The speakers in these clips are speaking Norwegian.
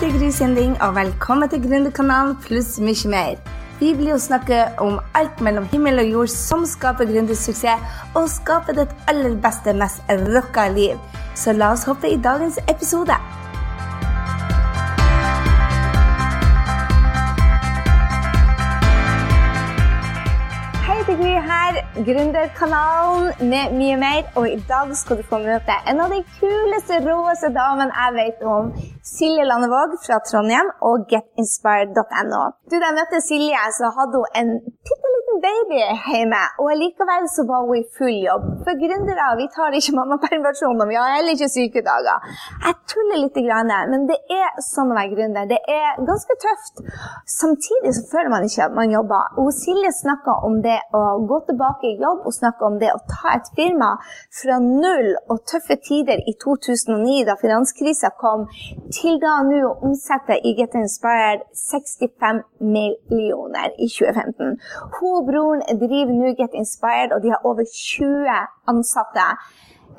det er Gry Sinding, og velkommen til Gründerkanalen pluss mye mer. Vi blir jo snakke om alt mellom himmel og jord som skaper gründersuksess, og skaper ditt aller beste, mest rocka liv. Så la oss hoppe i dagens episode. Hei, det er Gry her, Gründerkanalen med mye mer. Og i dag skal du få møte en av de kuleste, råeste damene jeg vet om. Silje Landevåg fra Trondheim og getinspired.no. Da jeg møtte Silje, så hadde hun en bitte liten baby hjemme. Og likevel så var hun i full jobb. For gründere vi tar ikke mammapermisjon, og vi har heller ikke sykedager. Jeg tuller litt, men det er sånn å være gründer. Det er ganske tøft. Samtidig så føler man ikke at man jobber. Og Silje snakka om det å gå tilbake i jobb, og snakka om det å ta et firma fra null og tøffe tider i 2009, da finanskrisa kom, til da nå å omsette i Get Inspired 65 millioner i 2015. Hun og broren driver nå Get Inspired, og de har over 20 ansatte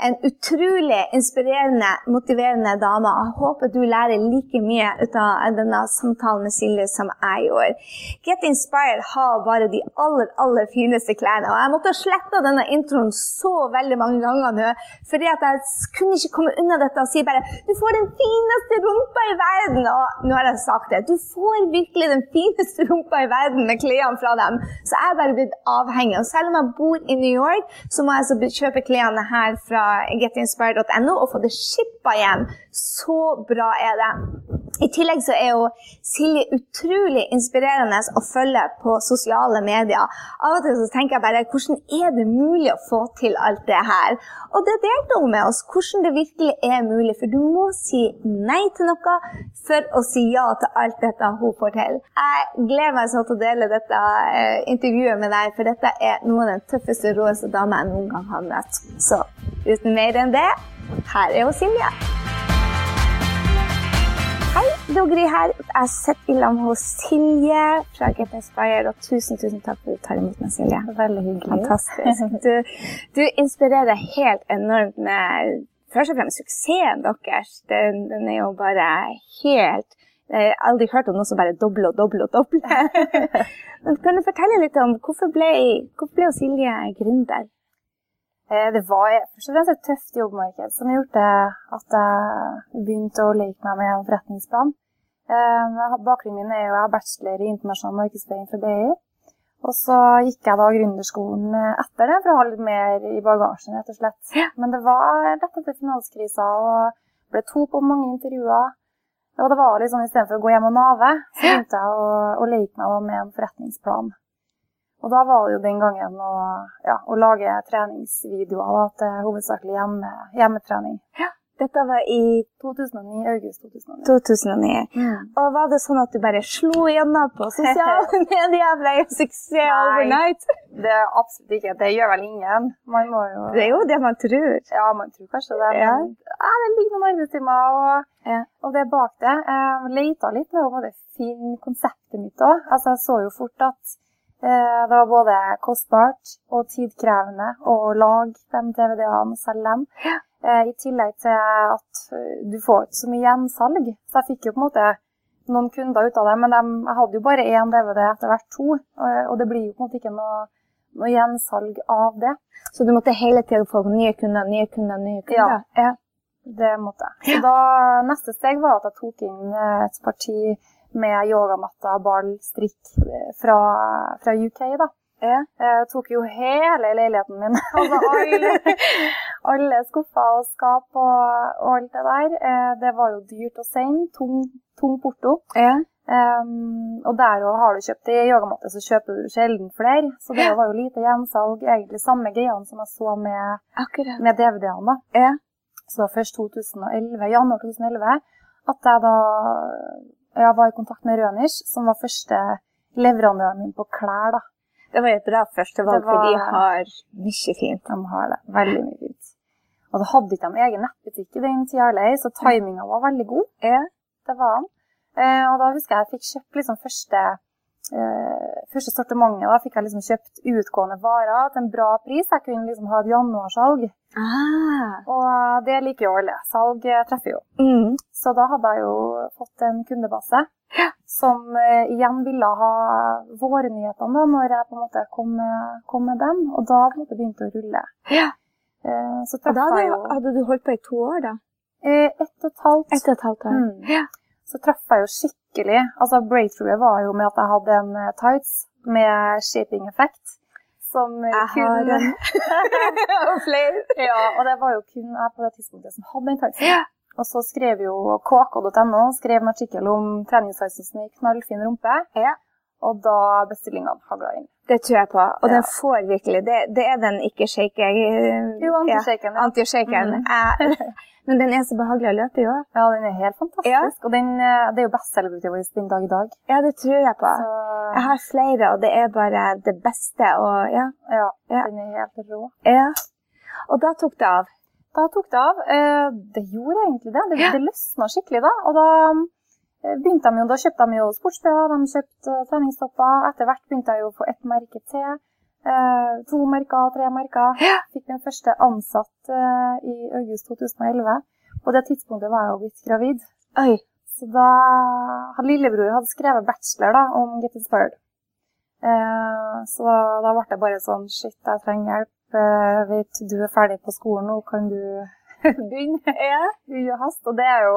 en utrolig inspirerende, motiverende dame. Jeg håper du lærer like mye ut av denne samtalen med Silje som jeg gjorde. Get Inspired har bare de aller aller fineste klærne. Og jeg måtte slette denne introen så veldig mange ganger nå, fordi at jeg kunne ikke komme unna dette og si bare Du får den fineste rumpa i verden! Og nå har jeg sagt det. Du får virkelig den fineste rumpa i verden med klærne fra dem. Så jeg er bare blitt avhengig. Og selv om jeg bor i New York, så må jeg så kjøpe klærne her fra getinspired.no og få det shippa hjem. Så bra er det. I tillegg så er jo Silje utrolig inspirerende å følge på sosiale medier. Av og til så tenker jeg bare hvordan er det mulig å få til alt det her? Og det delte hun med oss, hvordan det virkelig er mulig. For du må si nei til noe for å si ja til alt dette hun får til. Jeg gleder meg sånn til å dele dette eh, intervjuet med deg, for dette er noen av den tøffeste, råeste damene jeg noen gang har møtt. Så uten mer enn det, her er jo Silje. Hei, Gry her. Jeg sitter i lag hos Silje fra GPS Bayer, Og tusen tusen takk for at du tar imot meg, Silje. Veldig hyggelig. Fantastisk. Du, du inspirerer helt enormt med først og fremst suksessen deres. Den, den er jo bare helt Jeg har aldri hørt om noe som bare dobler og dobler og dobler. Men kan du fortelle litt om hvorfor ble, hvorfor ble Silje gründer? Eh, det var først og fremst et tøft jobbmarked som gjorde at jeg begynte å leke meg med en forretningsplan. Eh, bakgrunnen min er jo jeg har bachelor i internasjonal markedsføring fra BI. Og så gikk jeg da gründerskolen etter det for å ha litt mer i bagasjen, rett og slett. Men det var rett etter finanskrisa og ble to på mange intervjuer. Og det var litt sånn istedenfor å gå hjem og nave, så begynte jeg å, å leke meg med en forretningsplan. Og da var det jo den gangen å, ja, å lage treningsvideoer da, til hovedsakelig hjemme, hjemmetrening. Ja, Dette var i 2009, august 2009. 2009. Mm. Og var det sånn at du bare slo igjennom på sosiale medier ble suksess overnight? Det er absolutt ikke. Det gjør vel ingen. Man må jo Det er jo det man tror. Ja, man tror kanskje det. Men ja. det ligger noen arbeidstimer og, ja. og det bak det. Jeg leita litt med å finne konseptet mitt òg. Altså, jeg så jo fort at det var både kostbart og tidkrevende å lage de DVD-ene og selge dem. Eh, I tillegg til at eh, du får ikke så mye gjensalg. Så jeg fikk jo på en måte noen kunder ut av det, men de, jeg hadde jo bare én DVD etter hvert to. Og det blir jo på en måte ikke noe, noe gjensalg av det. Så du måtte hele tida få nye kunder, nye kunder, nye kunder? Ja, ja. det måtte jeg. Så da, neste steg var at jeg tok inn et parti med yogamatta, ball, strikk eh, fra, fra UK. da. Jeg eh, tok jo hele leiligheten min. altså alle, alle skuffer og skap og, og, alt det der. Eh, det var jo dyrt å sende. Tung, tung porto. Ja. Um, og der òg har du kjøpt i yogamatte, så kjøper du sjelden flere. Så det var jo lite gjensalg. Egentlig samme greiene som jeg så med, med DVD-ene. Ja. Så det var først 2011, januar 2011 at jeg da jeg var i kontakt med Rønish, som var første leverandøren min på klær. da. Det var et bra førstevalg, var, for de har mye fint. De har det. Veldig mye fint. Og da hadde ikke de egen nettbutikk i den tida heller, så timinga var veldig god. Ja. Det var den. Eh, og da husker jeg jeg fikk kjøpt liksom første første sortimentet da, fikk jeg liksom kjøpt utgående varer til en bra pris. Jeg kunne liksom ha et januarsalg. Ah. Og det liker jo alle. Salg eh, treffer jo. Mm. Så da hadde jeg jo fått en kundebase som eh, igjen ville ha vårnyhetene da, når jeg på en måte kom med, kom med dem. Og da på en måte begynte å rulle. Ja. Eh, så traff jeg jo hadde du holdt på i to år, da? eh, ett og et halvt. Et og et halvt år. Mm. Ja. Så traff jeg jo skikkelig. Altså Breakthroughet var jo med at jeg hadde en eh, tights med shaping-effekt. Som eh, Jeg kun har og flere. Ja, og det var jo kun jeg på det tidspunktet som hadde den tightsen. Ja. Og så skrev jo kk.no skrev en artikkel om treningstightsen som gikk knallfin rumpe. Ja. Og da bestillinga hagla inn. Det tror jeg på. Og Ja. den får virkelig Det, det er den ikke-shake Jo, antishaken. Ja. Anti Mm. Eh, Men den er så behagelig å løpe i òg. ja, den er helt fantastisk. Ja. Og den, eh, det er jo bestselgerproduktet vårt den dag i dag. Ja, det tror jeg på. Så Jeg har flere, og det er bare det beste. Og ja. ja, den er helt rå. ja. Og da tok det av. Da tok det av. Eh, Det gjorde egentlig det. Det, det løsna skikkelig da. Og da eh, begynte de jo, da kjøpte de jo sports-BH, de kjøpte eh, treningstopper. Etter hvert begynte jeg jo å få ett merke til. Eh, to merker, tre merker. Fikk min første ansatt eh, i august 2011. På det tidspunktet var jeg jo blitt gravid. Oi. Så da hadde lillebror hadde skrevet bachelor da, om Get Inspired. Eh, så da, da ble det bare sånn Shit, jeg trenger hjelp. Eh, vet du er ferdig på skolen nå, kan du begynne? Ja. i hast. Og det er jo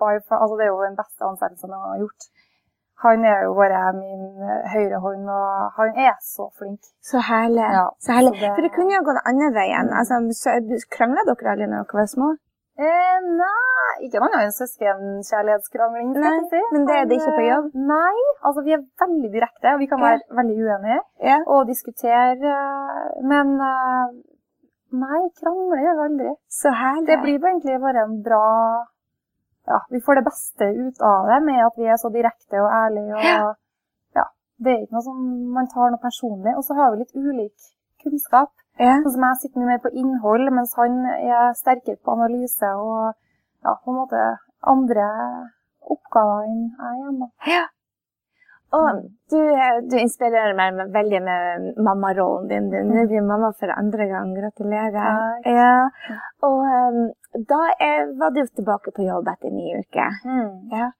altså det er jo den beste ansettelsen jeg har gjort. Han er jo bare min eh, høyre hånd, og han er så flink. Så herlig. Ja, så herlig. så det- For det kunne jo gått andre veien. Altså, Krangla dere aldri når dere var små? Eh, nei, ikke noe annet enn søskenkjærlighetskrangling. si. men det er det ikke på eh, jobb? Nei, altså vi er veldig direkte. Vi kan Ja. være veldig uenige Ja. og diskutere, eh, men eh, nei, krangler gjør vi aldri. Så herlig. Det blir egentlig bare en bra Ja, vi får det beste ut av det med at vi er så direkte og ærlige. og Ja. Det er ikke noe som man tar noe personlig. Og så har vi litt ulik kunnskap. ja. Sånn som jeg sitter mye mer på innhold, mens han er sterkere på analyse og ja, på en måte andre oppgaver enn jeg er hjemme. ja. Og du, eh, du inspirerer meg veldig med mammarollen din. Nå blir mamma for andre gang. Gratulerer. Ja. Og um, da er, var du tilbake på jobb etter ni uker. Mm. Ja.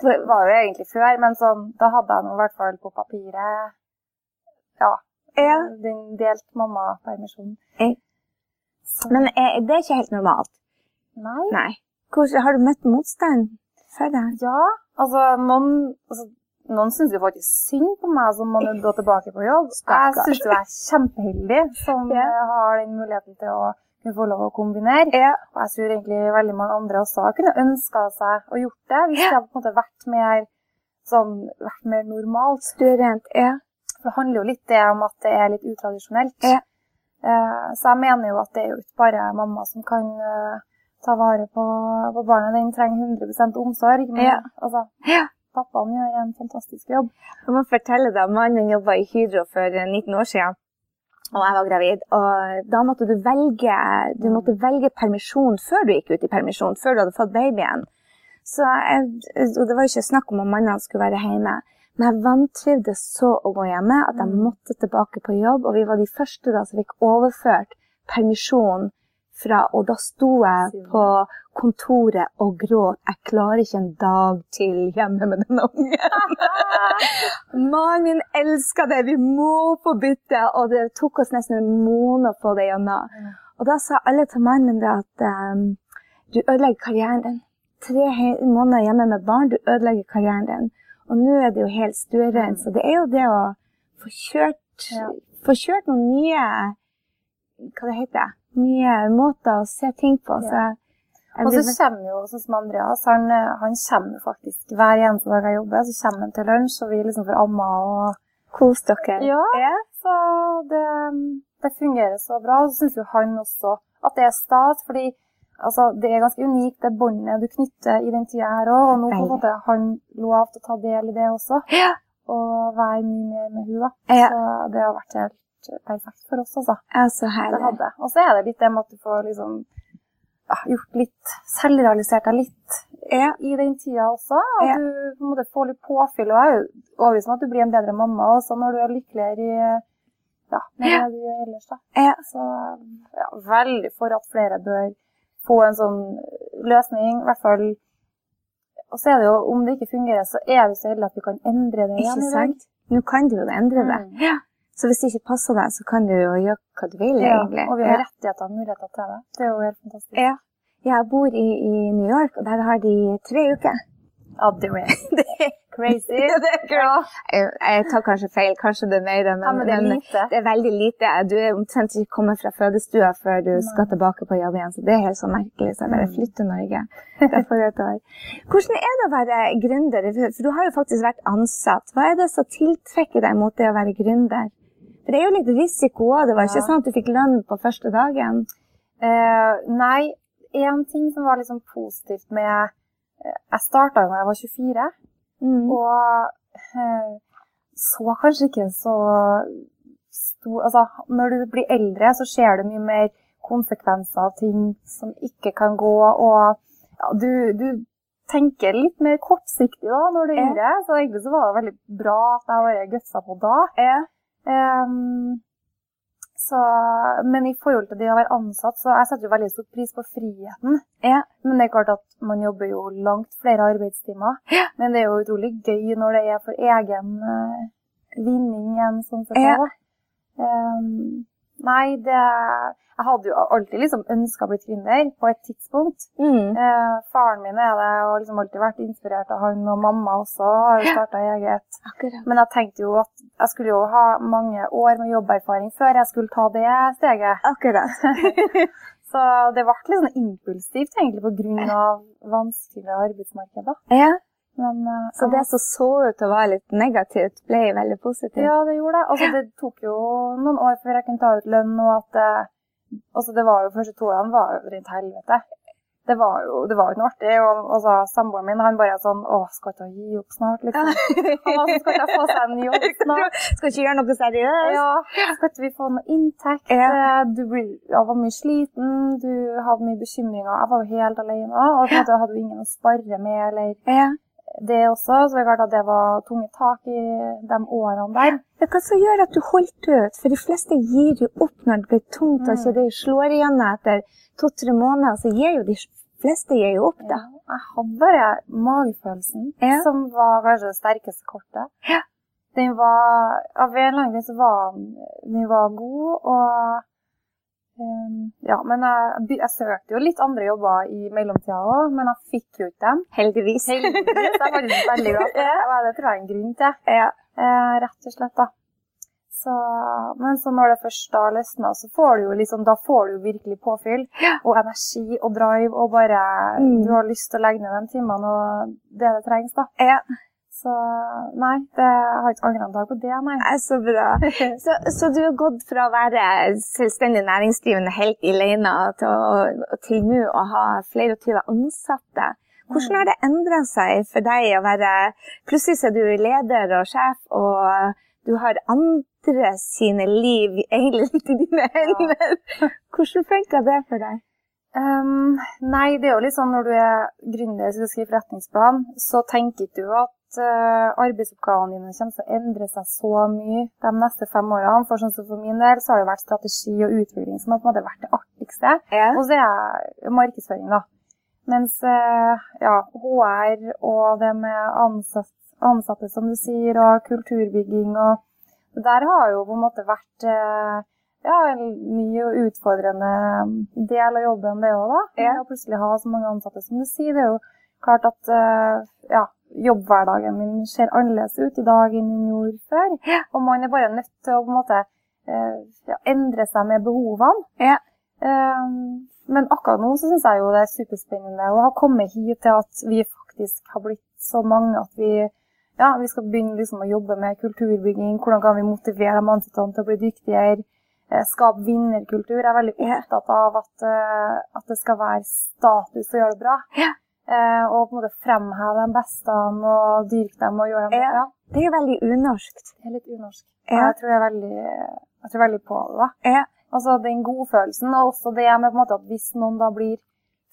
Det var jo egentlig før, men sånn, da hadde jeg i hvert fall på papiret ja, Ja. den delt mammapermisjonen. Men er, det er ikke helt normalt. Nei. Nei. Hvordan, har du møtt motstand for det? Ja, altså noen, altså, noen syns jo faktisk synd på meg som må gå tilbake på jobb. Jeg syns jo jeg er kjempeheldig som Ja. har den muligheten til å kunne få lov å kombinere. Ja. Og jeg tror egentlig veldig mange andre også kunne ønska seg å gjort det, hvis det hadde på en måte vært mer, sånn, vært mer normalt. Stuerent. Ja. For det handler jo litt om at det er litt utradisjonelt. Ja. Eh, så jeg mener jo at det er jo ikke bare mamma som kan eh, ta vare på, på barnet. Den trenger 100 omsorg. Men Ja. altså, ja. Pappaen gjør en fantastisk jobb. Jeg må fortelle deg, Mannen jobba i Hydro for eh, 19 år siden, og jeg var gravid. Og da måtte du velge, du måtte velge permisjon før du gikk ut i permisjon, før du hadde fått babyen. Så jeg, og Det var jo ikke snakk om om mannene skulle være hjemme. Men jeg vantrivdes så å gå hjemme at jeg Mm. måtte tilbake på jobb. Og vi var de første da som fikk overført permisjon fra Og da sto jeg på kontoret og gråt. Jeg klarer ikke en dag til hjemme med den ungen. Mannen min elska det, vi må få bytte. Og det tok oss nesten en måned å få det gjennom. Og da sa alle til mannen min det at um, du ødelegger karrieren din. Tre måneder hjemme med barn, du ødelegger karrieren din. Og nå er det jo helt stueren, så det er jo det å få kjørt, Ja. få kjørt noen nye Hva det heter Nye måter å se ting på. Så jeg, Og så kommer jo, sånn som Andreas, han, eh, han kommer faktisk hver eneste dag jeg jobber. Så kommer han til lunsj, og vi liksom får amma og Kos dere. Ja. Ja. Så det, det fungerer så bra. Og så syns jo han også at det er stas, fordi altså, det er ganske unikt, det båndet du knytter i den tida her òg. Og nå på en måte han lov til å ta del i det også, Ja. og være mye mer med hun da. Så det har vært helt perfekt for oss, altså. Ja, så Det hadde. Og så er det litt det med at du får liksom ja, gjort litt Selvrealisert deg litt Ja. i den tida også. At Ja. du på en måte får litt påfyll. Og jeg er overbevist om at du blir en bedre mamma også når du er lykkeligere i ja, med Ja. du gjør ellers. da. Ja. Så ja, veldig for at flere bør få en sånn løsning. I hvert fall Og så er det jo, om det ikke fungerer, så er vi så heldige at vi kan endre det igjen. Ikke sant? Nå kan du jo endre det. Mm. Ja. Så hvis det ikke passer deg, så kan du jo gjøre hva du vil, Ja, egentlig. og vi har rettigheter og muligheter til det. Det er jo helt fantastisk. Ja. Jeg bor i, i New York, og der har de tre uker. Ja, det er crazy. det er. Jeg, jeg tar kanskje feil, kanskje det er mer, men, ja, men det er men lite. det er veldig lite. Du er omtrent ikke kommet fra fødestua før du skal tilbake på jobb igjen, så det er helt så merkelig. Så jeg bare Mm. flytter Norge. Hvordan er det å være gründer? For du har jo faktisk vært ansatt. Hva er det som tiltrekker deg mot det å være gründer? For det er jo litt risiko òg. Det var ikke Ja. sånn at du fikk lønn på første dagen. Uh, nei, en ting som var liksom positivt med eh, Jeg starta da jeg var 24, Mm. og uh, så kanskje ikke så stor Altså, når du blir eldre, så ser du mye mer konsekvenser av ting som ikke kan gå, og ja, du, du tenker litt mer kortsiktig da når du er yngre, så egentlig så var det veldig bra at jeg bare gutsa på da. Ja. Ehm, så, men i forhold til det å være ansatt, så jeg setter jo veldig stor pris på friheten. Ja. Men det er klart at man jobber jo langt flere arbeidstimer. Ja. Men det er jo utrolig gøy når det er for egen uh, vinning enn sånn sett. Ja. da. Nei, det Jeg hadde jo alltid liksom ønska å bli gründer på et tidspunkt. Mm. Eh, faren min er det, og liksom alltid vært inspirert av han, og mamma også har jo starta eget. Akkurat. Men jeg tenkte jo at jeg skulle jo ha mange år med jobberfaring før jeg skulle ta det steget. Akkurat. Så det ble litt sånn impulsivt egentlig pga. vanskeligere arbeidsmarked. da. Ja. Men, uh, Så det som så ut til å være litt negativt, ble veldig positivt. Ja, det gjorde det. Altså, det tok jo noen år før jeg kunne ta ut lønn, og at eh, altså, det var jo første to årene var jo rent helvete. Det var jo det var ikke noe artig. Og så samboeren min han bare sånn Å, skal ikke hun gi opp snart, liksom? Han var sånn, skal ikke få seg en jobb snart? Skal ikke gjøre noe seriøst. Ja, skal ikke vi få noe inntekt? Ja. Eh, Du ble, jeg var mye sliten, du hadde mye bekymringer. Jeg var jo helt alene, og på en måte hadde du ingen å spare med, eller Ja. Det også. Så det er klart at det var tunge tak i de årene der. Er hva som gjør at du holdt ut? For de fleste gir jo opp når det blir tungt, og Mm. ikke det slår igjen etter to-tre måneder. Så gir jo de fleste gir jo opp, da. Ja, jeg hadde bare magefølelsen, Ja. som var kanskje det sterkeste kortet. Ja. Den var Av en eller annen grunn så var den, var god, og Ja, men jeg, jeg søkte jo litt andre jobber i mellomtida òg, men jeg fikk jo ikke dem. Heldigvis. Heldigvis. Jeg var veldig glad for det. og Det tror jeg er en grunn til. Ja. Eh, rett og slett, da. Så, men så når det først da løsner, så får du jo liksom, da får du virkelig påfyll. Og energi og drive, og bare Mm. Du har lyst til å legge ned de timene og det det trengs, da. Ja. Så nei, det, jeg har ikke angra en dag på det, nei. Er så bra. Så, så du har gått fra å være selvstendig næringsdrivende helt alene til, til nå å ha flere og 20 ansatte. Hvordan har det endra seg for deg å være Plutselig så er du leder og sjef, og du har andre sine liv egentlig litt i dine hender. Hvordan funka det for deg? Um, nei, det er jo litt sånn når du er gründer og skal skrive forretningsplan, så tenker du at eh, arbeidsoppgavene dine kommer til å endre seg så mye de neste fem årene. For sånn som for min del, så har det vært strategi og utvikling som har på en måte vært det artigste. Ja. Og så er jeg markedsføring, da. Mens eh, ja, HR og det med ansatt, ansatte, som du sier, og kulturbygging og Det der har jo på en måte vært eh, ja, en ny og utfordrende del av jobben, det òg, da. Ja. Å plutselig ha så mange ansatte, som du sier. Det er jo klart at ja, jobbhverdagen min ser annerledes ut i dag enn den gjorde før. Ja. Og man er bare nødt til å på en måte eh, ja, endre seg med behovene. Ja. Um, men akkurat nå så syns jeg jo det er superspennende å ha kommet hit til at vi faktisk har blitt så mange at vi, ja, vi skal begynne liksom å jobbe med kulturbygging. Hvordan kan vi motivere de ansatte til å bli dyktigere? eh, Skape vinnerkultur. Jeg er veldig opptatt av at, at det skal være status å gjøre det bra. Ja. Eh, og på en måte fremheve de beste og dyrke dem og gjøre dem Ja. Det er veldig unorskt. Det er litt unorsk. Ja. Jeg tror jeg veldig, jeg tror veldig på det. da. Ja. Altså den godfølelsen, og også det med på en måte at hvis noen da blir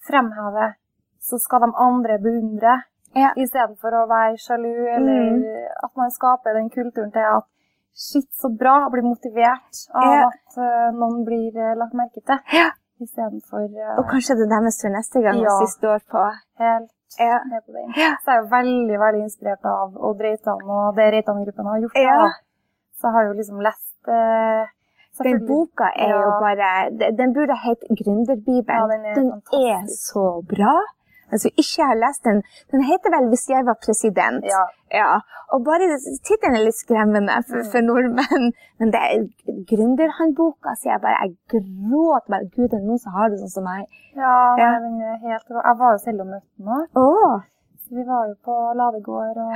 fremhevet, så skal de andre beundre. Ja. Istedenfor å være sjalu, eller Mm. at man skaper den kulturen til at shit, så bra, blir motivert av Ja. at uh, noen blir uh, lagt merke til. Ja. Istedenfor uh, Og kanskje det er deres tur neste gang, Ja. hvis de står på. helt Ja. ned på den. Ja. Så jeg er jo veldig veldig inspirert av Odd Reitan og det Reitan-gruppen har gjort. Ja. Så jeg har jo liksom lest uh, Den boka er jo bare Den den burde hett Gründerbibelen. Ja, den er fantastisk. så bra. Altså, ikke har lest den. Den heter vel 'Hvis jeg var president'. Ja. Ja, og bare tittelen er litt skremmende for, Mm. for nordmenn. Men det er gründerhåndboka, så jeg bare jeg gråt bare Gud, det er noen som har det sånn som meg. Ja, Ja. Men, den helt. Jeg var jo selv og møtte nå. òg. Vi var jo på Ladegård, og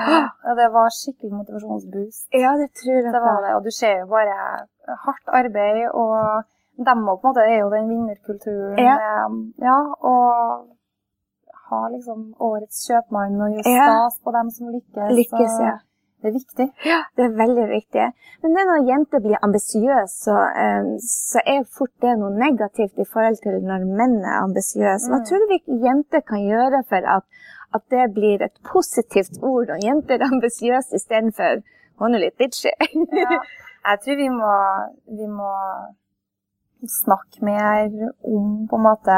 ja, det var skikkelig motivasjonsboost. ja, det tror jeg Det var det, og du ser jo bare hardt arbeid, og dem på en måte er jo den vinnerkulturen. Ja. ja og ha liksom årets kjøpmann og gjøre stas på dem som lykkes. Lykkes, ja. Det er viktig. Ja, det er veldig viktig. Men det når jenter blir ambisiøse, så, um, så er fort det noe negativt i forhold til når menn er ambisiøse. Hva Mm. tror du vi jenter kan gjøre for at, at det blir et positivt ord når jenter er ambisiøse istedenfor hun er litt bitchy? Ja. Jeg tror vi må, vi må snakke mer om på en måte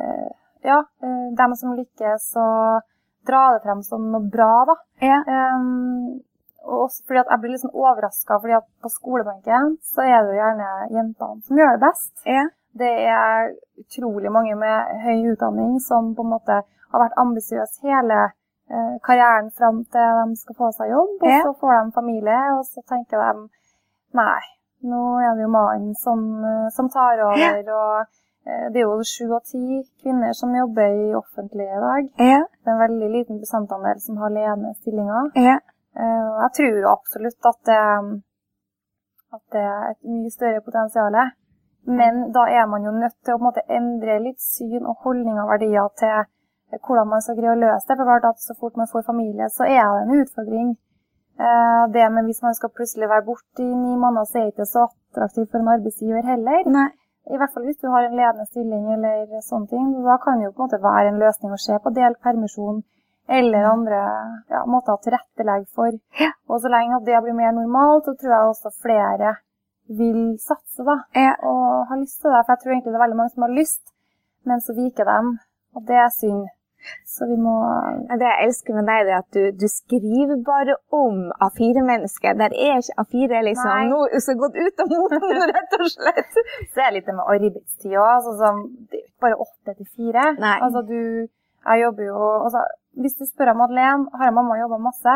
eh, Ja, de dem som lykkes, og dra det frem som noe bra, da. ja. Um, og også fordi at jeg blir litt sånn overraska, fordi at på skolebenken så er det jo gjerne jentene som gjør det best. ja. Det er utrolig mange med høy utdanning som på en måte har vært ambisiøse hele eh, karrieren fram til de skal få seg jobb, og Ja. så får de familie, og så tenker de nei, nå er det jo mannen som, eh, som tar over, og eh, det er jo sju av ti kvinner som jobber i offentlig i dag. ja. Det er en veldig liten prosentandel som har ledende stillinger. ja. Eh, jeg tror absolutt at det, at det er et mye større potensial. Men da er man jo nødt til å på en måte, endre litt syn og holdning og verdier til hvordan man skal greie å løse det. For at så fort man får familie, så er det en utfordring. Eh, det, men hvis man skal plutselig være borte i ni måneder, så er det ikke så attraktivt for en arbeidsgiver heller. Nei. I hvert fall hvis du har en ledende stilling eller sånne ting. Da kan det jo på en måte være en løsning å se på delt permisjon eller andre ja, måter å tilrettelegge for. Og så lenge det blir mer normalt, så tror jeg også flere vil satse da, og har lyst til det. For jeg tror egentlig det er veldig mange som har lyst, men så viker dem. og det er synd. Så vi må Det jeg elsker med deg, er at du, du skriver bare om A4-mennesket. Der er ikke A4 er liksom Nei. noe som har gått ut av moten, rett og slett. Så er det litt det med arbeidstida. sånn, som- det er ikke bare åtte til fire. Altså, du, jeg jobber jo altså, Hvis du spør Madeleine har mamma jobba masse,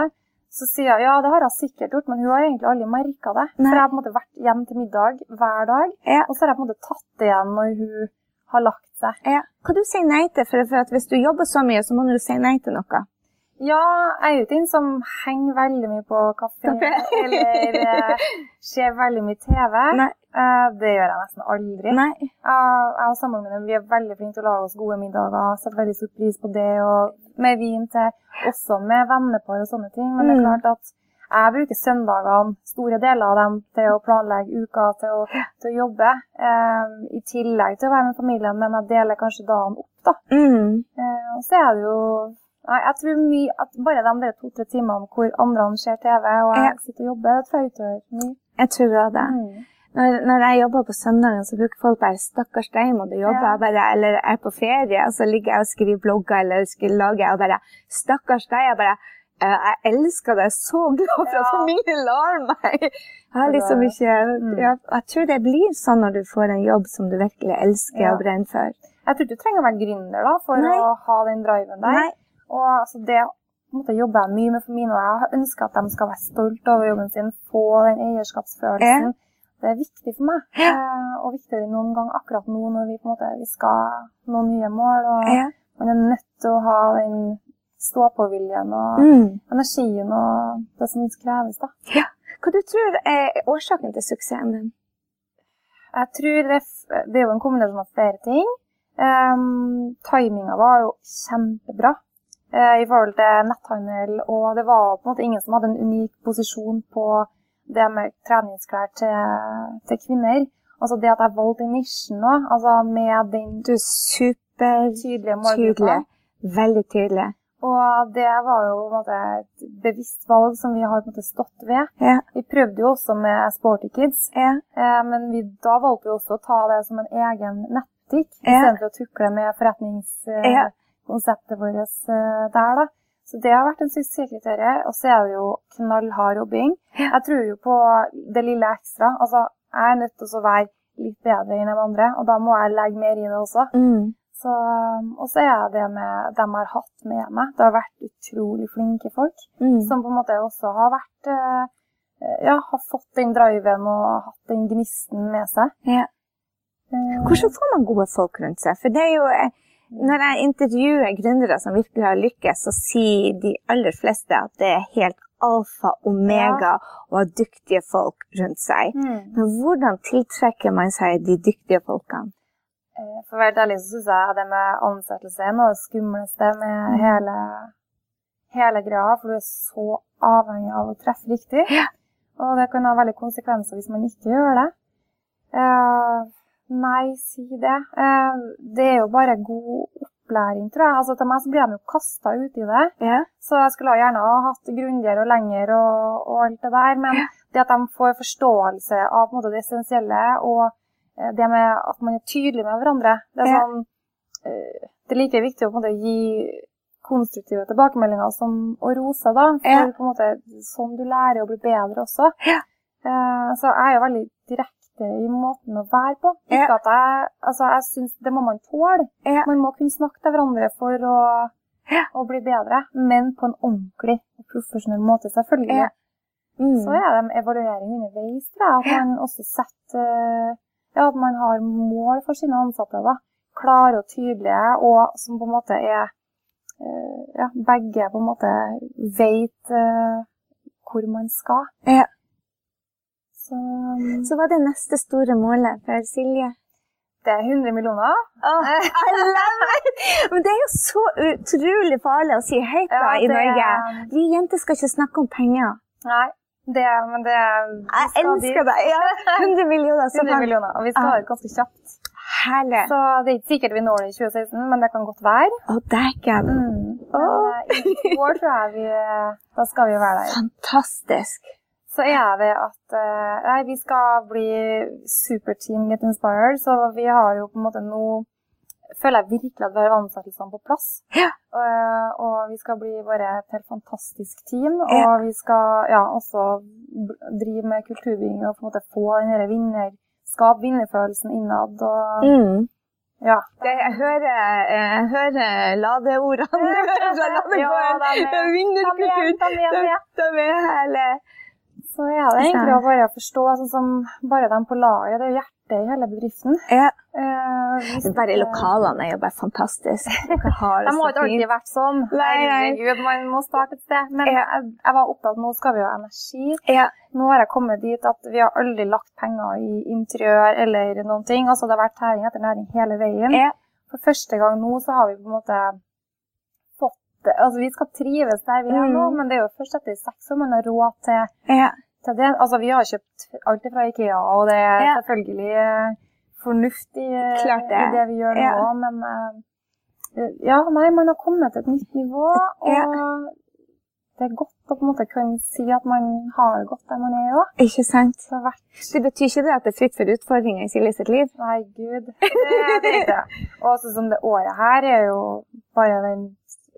så sier jeg ja, det har hun sikkert gjort, men hun har egentlig aldri merka det. Nei. For jeg har på en måte vært hjem til middag hver dag, Ja. og så har jeg på en måte tatt det igjen når hun har lagt seg. Ja. Hva du sier nei til? For, for hvis du jobber så mye, så må du si nei til noe. Ja, jeg er jo ikke den som henger veldig mye på kafé, Kafé. eller eh, ser veldig mye TV. Nei. Eh, det gjør jeg nesten aldri. Nei. Jeg, jeg og samboeren min vi er veldig flinke til å lage oss gode middager. Setter veldig stor pris på det. Og med vin til, også med vennepar og sånne ting. Men det er Mm. klart at jeg bruker søndagene, store deler av dem, til å planlegge uka, til å, til å jobbe. Eh, I tillegg til å være med familien, men jeg deler kanskje dagen opp, da. Mm. Eh, og så er det jo Nei, jeg tror mye at bare de to-tre timene hvor andre ser TV og jeg sitter og jobber, det tror jeg utgjør mye. Jeg tror også det. Mm. Når, når jeg jobber på søndagen, så bruker folk bare 'stakkars deg, må du jobbe', Ja. bare, eller er på ferie, og så ligger jeg og skriver blogger eller skriver lager, og bare 'stakkars deg', jeg bare «Eh, jeg elsker det. Jeg er så glad for at Ja. familien lar meg. Jeg liksom ikke jeg, Jeg tror det blir sånn når du får en jobb som du virkelig elsker Ja. og brenner for. Jeg tror ikke du trenger å være gründer da, for Nei. å ha den driven der. Nei. Og altså, det måte, jobber jeg mye med for mine, og jeg ønsker at de skal være stolt over jobben sin, få den eierskapsfølelsen. Det er viktig for meg, Ja. eh, og viktigere enn noen gang akkurat nå når vi måte vi skal nå nye mål. og Ja. Man er nødt til å ha den stå-på-viljen og Mm. energien og det som kreves. da. Hva du tror er årsaken til suksessen din? Jeg tror det, det er jo en kombinasjon av flere ting. Um, timinga var jo kjempebra uh, i forhold til netthandel, og det var på en måte ingen som hadde en unik posisjon på det med treningsklær til, til kvinner. Altså det at jeg valgte nisjen nå, altså med den Du er supertydelige. Veldig tydelig. Og det var jo måte, et bevisst valg som vi har måte, stått ved. Yeah. Vi prøvde jo også med Sporty Kids, yeah. eh, men vi, da valgte vi også å ta det som en egen nettbutikk, yeah. istedenfor å tukle med forretningskonseptet Ja. vårt eh, der. da. Så det har vært en suksesskriterium. Og så er det jo knallhard jobbing. Jeg tror jo på det lille ekstra. Altså, jeg er nødt til å være litt bedre enn de andre, og da må jeg legge mer i det også. Mm. Så, og så er det med dem jeg har hatt med meg. Det har vært utrolig flinke folk. Mm. Som på en måte også har vært eh, Ja, har fått den driven og hatt den gnisten med seg. Ja. Eh, Hvordan får man gode folk rundt seg? For det er jo, eh, når jeg intervjuer gründere som virkelig har lykkes, så sier de aller fleste at det er helt alfa omega å ha dyktige folk rundt seg. mm. Men hvordan tiltrekker man seg de dyktige folkene? Eh, For å være helt ærlig så syns jeg det med ansettelse er noe av det skumleste med hele, hele greia. For du er så avhengig av å treffe riktig. Og det kan ha veldig konsekvenser hvis man ikke gjør det. Uh, nei, si det. Uh, det er jo bare god opplæring, tror jeg. Altså, til meg så blir de jo kasta ut i det. Ja. Så jeg skulle gjerne ha hatt grundigere og lenger og, og alt det der. Men det at de får forståelse av på en måte, det essensielle og det med at man er tydelig med hverandre Det er, sånn, eh, det er like viktig å måte, gi konstruktive tilbakemeldinger som å rose. da, for Ja. på en måte, Sånn du lærer å bli bedre også. Ja. Eh, så jeg er jo veldig direkte i måten å være på. Ikke at jeg, altså jeg synes Det må man tåle. Man må kunne snakke til hverandre for å, å bli bedre, men på en ordentlig og profesjonell måte, selvfølgelig. Mm. Så er det en evaluering underveis. At man også setter Ja, at man har mål for sine ansatte. da. Klare og tydelige, og som på en måte er eh, Ja, begge på en måte vet uh, hvor man skal. Ja. Så Så hva er det neste store målet for Silje? det er 100 millioner. Oh, I love it! Men det er jo så utrolig farlig å si høyt da, Ja, i Norge. Vi jenter skal ikke snakke om penger. Nei, det, men det Jeg elsker deg! Ja, 100 millioner, så 100 millioner, og vi skal ha det ganske kjapt. Herlig. Så det er ikke sikkert vi når det i 2016, men det kan godt være. Å, dæken. Mm. Oh. Eh, i år tror jeg vi Da skal vi være der. Fantastisk. Så er det at eh, Nei, vi skal bli superteam Get Inspired, så vi har jo på en måte nå Føler jeg virkelig at vi har ansettelsene på plass. Ja. Eh, og vi skal bli bare et helt fantastisk team. Ja. Og vi skal ja, også drive med kulturbygging og på en måte få den vinner, vinnerskap, vinnerfølelsen innad. Og Mm. ja. Det, jeg hører, jeg hører ladeordene fra ladegården. Ja, en er- Vinnerkultur. de er- er er. Så er det egentlig å bare forstå, sånn som bare dem på laget, det er jo hjertet i hele bedriften. Ja. Eh, hvis Bare lokalene er jo bare fantastiske. Dere har det De har ikke alltid fint. vært sånn. Herregud, man må starte et sted. Men Ja. jeg, jeg var opptatt nå skal vi ha energi. Ja. Nå har jeg kommet dit at vi har aldri lagt penger i interiør eller noen ting. Altså det har vært tæring etter næring hele veien. Ja. For første gang nå så har vi på en måte fått det. Altså vi skal trives der vi er Mm. nå, men det er jo først etter seks år man har råd til Ja. til det. Altså, vi har kjøpt alt fra Ikea, og det er selvfølgelig fornuftig eh, det. i det vi gjør Ja. nå, men uh, ja, nei, man har kommet til et nytt nivå, og Ja. det er godt å på en måte kunne si at man har det godt der man er òg. Ikke sant? Det Det betyr ikke det at det er fritt for utfordringer i Silje sitt liv? Nei, gud. Det er det. Og sånn som det året her er jo bare den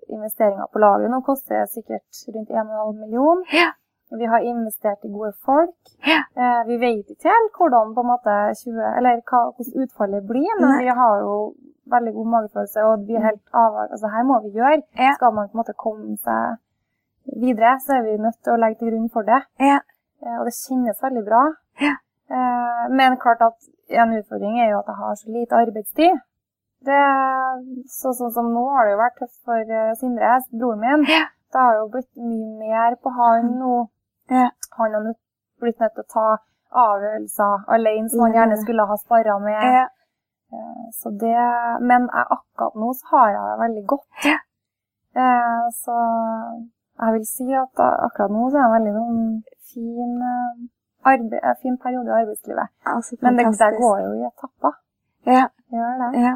investeringa på lageret. Nå koster sikkert rundt 1,5 million. Ja. Vi har investert i gode folk. Ja. Eh, vi vet ikke helt hvordan, på en måte 20, eller hva, hvordan utfallet blir, men Nei. vi har jo veldig god magefølelse, og vi er helt avhengig Altså, her må vi gjøre. Ja. Skal man på en måte komme seg videre, så er vi nødt til å legge til grunn for det. Ja. Eh, og det kjennes veldig bra. Ja. Eh, men klart at en utfordring er jo at jeg har så lite arbeidstid. Det, så, sånn som nå har det jo vært tøft for eh, Sindre, broren min. Ja. Det har jo blitt mye mer på han nå. Ja. Han har blitt nødt til å ta avgjørelser alene, som han gjerne skulle ha sparra med. Ja. Eh, Så det, men jeg, akkurat nå så har jeg det veldig godt. Ja. Eh, så jeg vil si at akkurat nå så er det en veldig noen fin eh, arbeid, fin periode i arbeidslivet. Altså, Men det, det går jo i etapper. Ja, Gjør det. ja,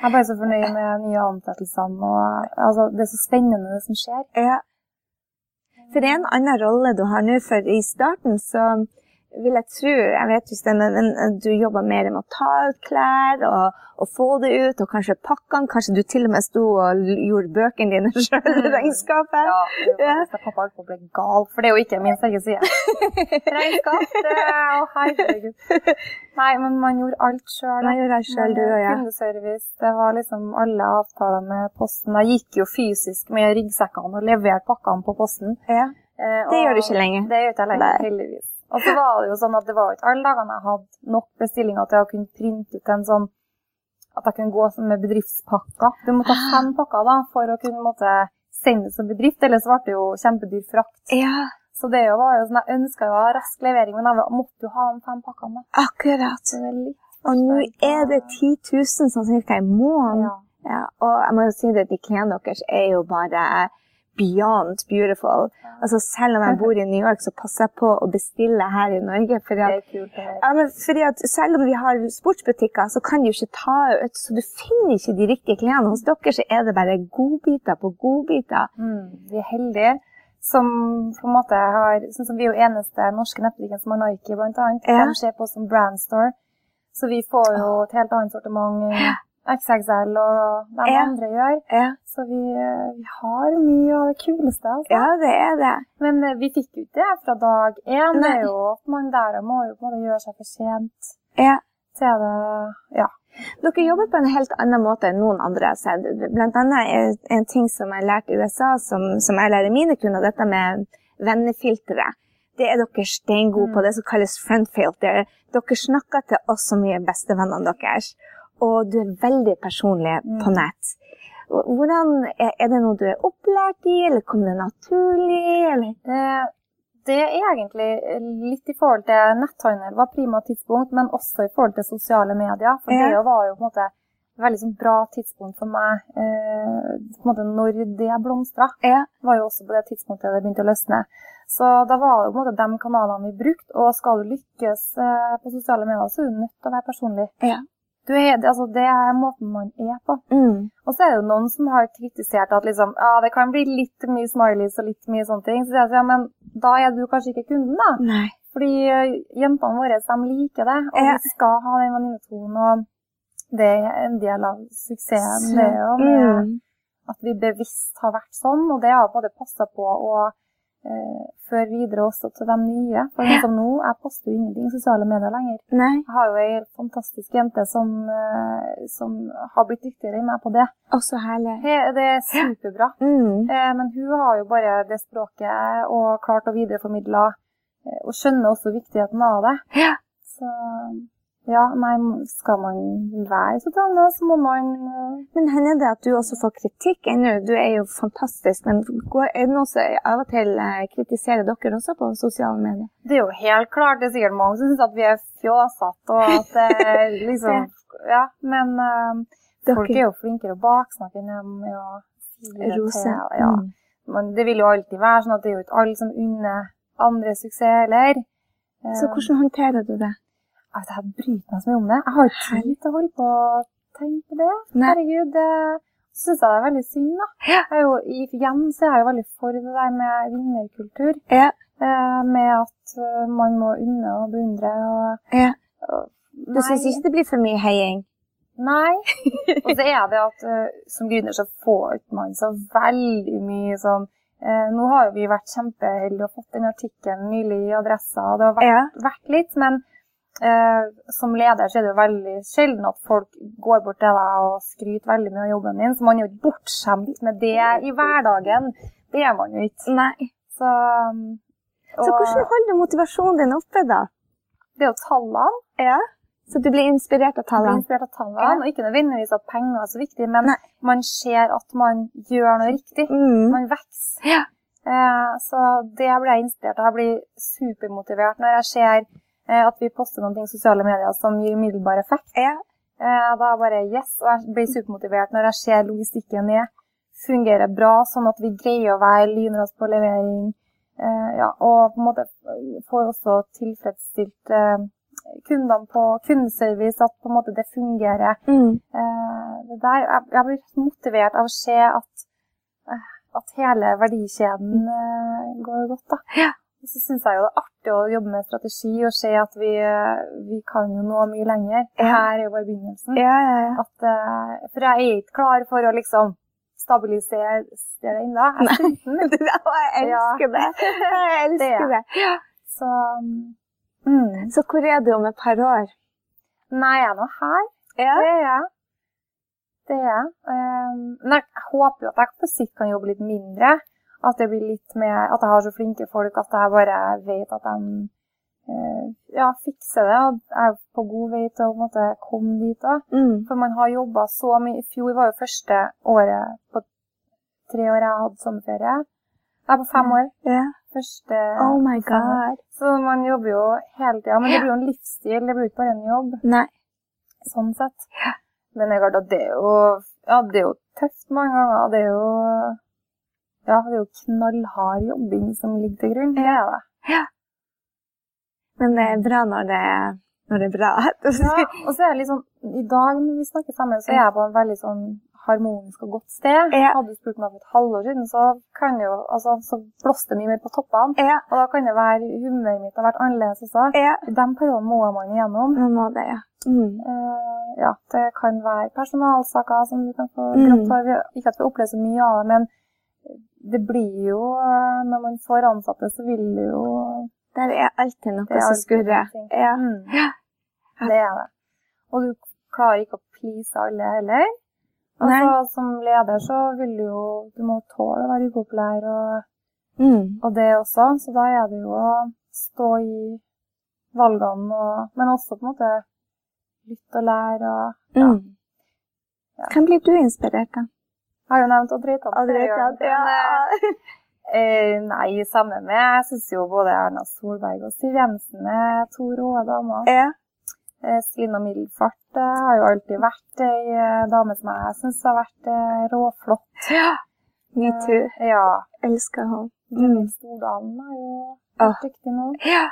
Jeg er bare så fornøyd med nye ansettelser. og altså, Det er så spennende, det som skjer. ja. For en annen rolle du har nå, for i starten så vil jeg tro, jeg vet men men du jobber mer med å ta ut klær og, og få det ut, og kanskje pakkene. Kanskje du til og med sto og gjorde bøkene dine sjøl i regnskapet. Ja, det var Ja. pappa holdt på å bli gal, for det er jo ikke min sterke side. Regnskap, det Å, herregud. Nei, men man gjorde alt sjøl. jeg gjør alt sjøl, du og jeg? Kundeservice, det var liksom alle avtaler med Posten. Jeg gikk jo fysisk med ryggsekkene og leverte pakkene på Posten. Ja. Eh, Det og gjør du ikke lenger. Det gjør ikke jeg lenger, heldigvis. Og så var det jo sånn at det var ikke alle dagene jeg hadde nok bestillinger til å kunne printe ut en sånn at jeg kunne gå sånn med bedriftspakker. Du måtte ha fem pakker da, for å kunne måtte sende det som bedrift, ellers ble det jo kjempedyr frakt. ja, Så det jo var jo sånn, jeg ønska jo å ha rask levering, men jeg måtte jo ha de fem pakkene. akkurat. Og nå er det 10 000 sånn cirka i måneden. ja. Ja, og jeg må jo si det, til klærne deres er jo bare beyond beautiful. Altså Selv om jeg bor i New York, så passer jeg på å bestille her i Norge. Fordi at. Ja, men fordi at selv om vi har sportsbutikker, så kan jo ikke ta ut. Så du finner ikke de riktige klærne. Hos dere så er det bare godbiter på godbiter. Mm, vi er heldige som på en måte har sånn som Vi er jo eneste norske nettbutikken som har Nike, annet. Ja. De ser på oss som brandstore. Så vi får jo et helt annet sortiment. XXL og de Ja. andre gjør. Ja, Så vi, vi har mye av det kuleste. Altså. ja det er det. Men eh, vi fikk jo ikke det fra dag én. Det er jo at man der må jo på en måte gjøre seg fortjent Ja. til det. Ja. Dere jobber på en helt annen måte enn noen andre har sett. Blant annet en ting som jeg lærte i USA, som, som jeg lærer mine kunder, dette med vennefiltre. Det er dere steingode på, det som kalles friendfilter. Dere snakker til oss som vi er bestevennene deres, og du er veldig personlig på nett. Hvordan, er, det noe du er opplært i, eller kom det naturlig? Eller? Det, det er egentlig litt i forhold til netthandel var prima tidspunkt, men også i forhold til sosiale medier. For Ja. det var jo på en måte et veldig sånn bra tidspunkt for meg eh, når det blomstra. Ja. var jo også på det tidspunktet det begynte å løsne. Så da var det på en måte de kanalene vi brukte. Og skal du lykkes eh, på sosiale medier, så er du nødt til å være personlig. Ja. Du er, det- altså, det er måten man er på. Mm. Og så er det jo noen som har kritisert at liksom, ja, det kan bli litt mye smileys og litt mye sånne ting. Så sier jeg sånn, ja, men da er du kanskje ikke kunden, da. Nei. Fordi eh, jentene våre de liker det, og Ja. vi skal ha den venninnetonen. Og det er en del av suksessen. Det jo med Mm. at vi bevisst har vært sånn, og det har både passa på å eh, føre videre også til de nye. For sånn som nå, jeg poster jo ingenting i sosiale medier lenger. Nei. Jeg har jo ei fantastisk jente som, eh, som har blitt dyktigere enn meg på det. Å, så herlig. He- Det er superbra. Mm. Eh, men hun har jo bare det språket og klart å videreformidle, eh, og skjønner også viktigheten av det. Ja. Så ja, nei, skal man være så sosiale så må man eh, Men hender det at du også får kritikk ennå? Du er jo fantastisk, men er det noen som av og til eh, kritiserer dere også på sosiale medier? Det er jo helt klart, det er sikkert mange som syns at vi er fjåsete, og at det er liksom Ja, men eh, folk er jo flinkere å baksnakke enn å Rose. Ja. Mm. Men det vil jo alltid være sånn at det er jo ikke alle som unner andre suksess heller. Eh, Så hvordan håndterer du det? Altså, jeg bryter meg så mye om det. Jeg har ikke tid til å holde på å tenke på det. Nei. Herregud, det syns jeg det er veldig synd, da. Ja. Jeg er jo, igjen så er jeg jo veldig for det der med vinnerkultur. Ja. Eh, med at eh, man må unne og beundre og, Ja. Du syns ikke det blir for mye heiing? Nei. Og så er det at uh, som gründer så får man så veldig mye sånn eh, Nå har jo vi vært kjempeheldige og fått den artikkelen nylig i Adressa, og det har vært, vært litt, men eh, som leder så er det jo veldig sjelden at folk går bort til deg og skryter veldig mye av jobben din, så man er jo ikke bortskjemt med det i hverdagen. Det er man jo ikke. Nei. Så, og, Så hvordan holder du motivasjonen din oppe, da? det er jo tallene. Ja. Så du blir inspirert av blir tallene? inspirert av tallene, Ja. og ikke nødvendigvis at penger er så viktig, men Nei. man ser at man gjør noe riktig. Mm. Man vokser. Ja. Eh, så det blir jeg inspirert av. Jeg blir supermotivert når jeg ser at vi poster noen ting i sosiale medier som gir umiddelbar effekt. Ja. Eh, da bare yes, og jeg blir supermotivert når jeg ser logistikken ned fungerer bra, sånn at vi greier å være lynraske på levering. Eh, ja, og på en måte får også tilfredsstilt eh, kundene på kundeservice, at på en måte det fungerer. Mm. Eh, det der, jeg, blir motivert av å se at, eh, at hele verdikjeden eh, går godt. da. Ja. Så syns jeg jo det er artig å jobbe med strategi og se at vi, eh, vi kan jo nå mye lenger. Her er jo bare begynnelsen. Ja, ja, ja. At, eh, for jeg er ikke klar for å liksom stabilisere det ennå. Jeg er sulten. Jeg elsker det. Jeg elsker det. Så mm. Så hvor er du om et par år? Nei, jeg er nå her. Det er jeg. Det er jeg. Um, men jeg håper jo at jeg på sikt kan jobbe litt mindre. At det blir litt mer, at jeg har så flinke folk at jeg bare vet at de eh, ja, fikser det. Jeg er på god vei til å måte, komme dit òg. Mm. For man har jobba så mye. I fjor var jo første året på tre år jeg hadde sommerferie. Jeg er på fem år. Yeah. Første Oh my god. Så man jobber jo hele tida. Men det blir jo en livsstil, det blir ikke bare en jobb. Nei. Sånn sett. Men det er klart at det er jo, ja, det er jo tøft mange ganger. Det er jo ja, det er jo knallhard jobbing som ligger til grunn. Det er det. Men det er bra når det, når det er bra. Ja, og så er det litt sånn, I dag når vi snakker sammen, så er jeg på en veldig sånn harmonisk og godt sted. Ja. Hadde du spurt meg for et halvår siden, så kan jo, altså, så blåste det mye mer på toppene. Ja. Og da kan det være humøret mitt har vært annerledes også. Ja. De periodene må man igjennom. Man må det, ja. Mm. Uh, ja, det kan være personalsaker som du kan få Mm. grått hår. Ikke at vi opplever så mye av det, men det blir jo eh, Når man får ansatte, så vil det jo Der er alltid noe er som skurrer. Ja. Mm. Det er det. Og du klarer ikke å please alle heller. Altså, som leder så vil du jo Du må tåle å være upopulær og, Mm. og det også. Så da er det jo å stå i valgene og Men også på en måte lytte og lære og ja. Mm. Hvem blir du inspirert av? Har jo nevnt André Reitan, ja. Eh, nei, samme med Jeg syns jo både Erna Solberg og Siv Jensen er to rå damer. Ja. Eh, Selina Middelfart eh, har jo alltid vært ei eh, dame som jeg syns har vært eh, råflott. ja. Me too. Eh, ja. Elsker henne. Gunhild Stordalen er jo Åh. dyktig nå. Ja.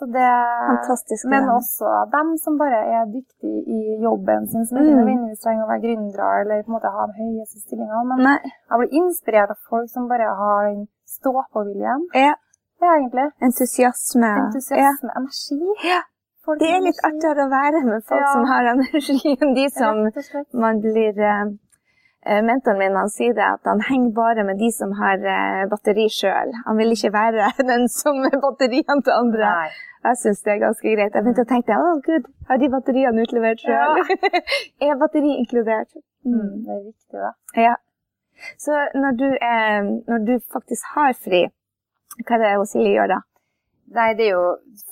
Så det Fantastisk. Men dame. også dem som bare er dyktige i jobben sin, som Mm. ikke nødvendigvis trenger å være gründere eller på en måte ha de høyeste stillingene. Men Nei. jeg blir inspirert av folk som bare har den stå-på-viljen. Ja. Ja, egentlig. Entusiasme. Entusiasme, energi. Ja. Folk Det er litt energi. artigere å være med folk Ja. som har energi, enn de som man blir eh, Mentoren min han sier det at han henger bare med de som har eh, batteri sjøl. Han vil ikke være den som er batteriene til andre. Nei. Jeg syns det er ganske greit. Jeg begynte å tenke å gud, har de batteriene utlevert sjøl? er batteri inkludert? Mm, det er viktig, da. Ja. Så når du, er, når du faktisk har fri, hva er det Silje gjør da? Nei, det er jo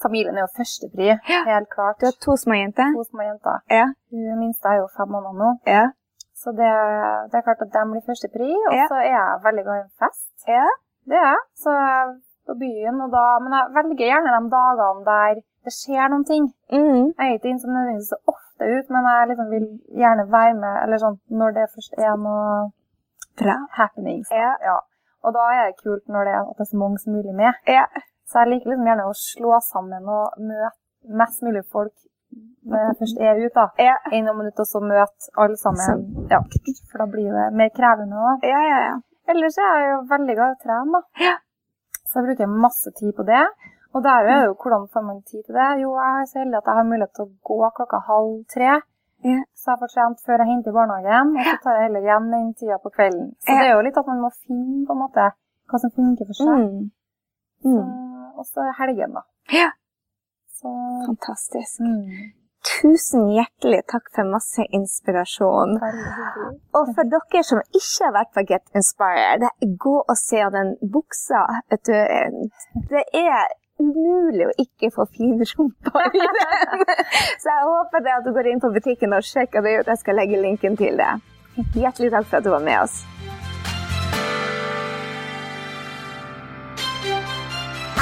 Familien er jo førstepri, Ja. helt klart. Du har to små jenter? To små jenter. Ja. Hun minste er jo fem måneder nå. Ja. Så det, det er klart at de blir førstepri. Og Ja. så er jeg veldig glad i en fest. Ja. Det er jeg. Så på byen, da, men jeg velger gjerne de dagene der det skjer noen ting. Mm. Jeg er ikke inn som nødvendigvis så ofte ut, men jeg liksom vil gjerne være med eller sånn, når det først er noe Bra. happenings. Ja. Ja. Og da er det kult når det er, at det er så mange som mulig med. Ja. Så jeg liker liksom gjerne å slå sammen og møte mest mulig folk når jeg først er ute, da. Ja. Enn om man er og så møte alle sammen. Ja, for da blir det mer krevende òg. Ja, ja, ja. Ellers er jeg jo veldig glad i å trene, da. Ja. Så jeg bruker masse tid på det. Og der er jo hvordan får man tid til det? Jo, jeg er så heldig at jeg har mulighet til å gå klokka halv tre. Ja. Så jeg får trent før jeg henter i barnehagen, og så tar jeg heller igjen den tida på kvelden. Så det er jo litt at man må finne på en måte hva som funker for seg. Mm. Mm. Så- Og så helgen, da. Ja. Så Fantastisk. mm, Tusen hjertelig takk for masse inspirasjon. Og for dere som ikke har vært på Get Inspired, gå og se den buksa. Du, det er umulig å ikke få fine rumpa i den. Så jeg håper det at du går inn på butikken og sjekker det ut. Jeg skal legge linken til det. Hjertelig takk for at du var med oss.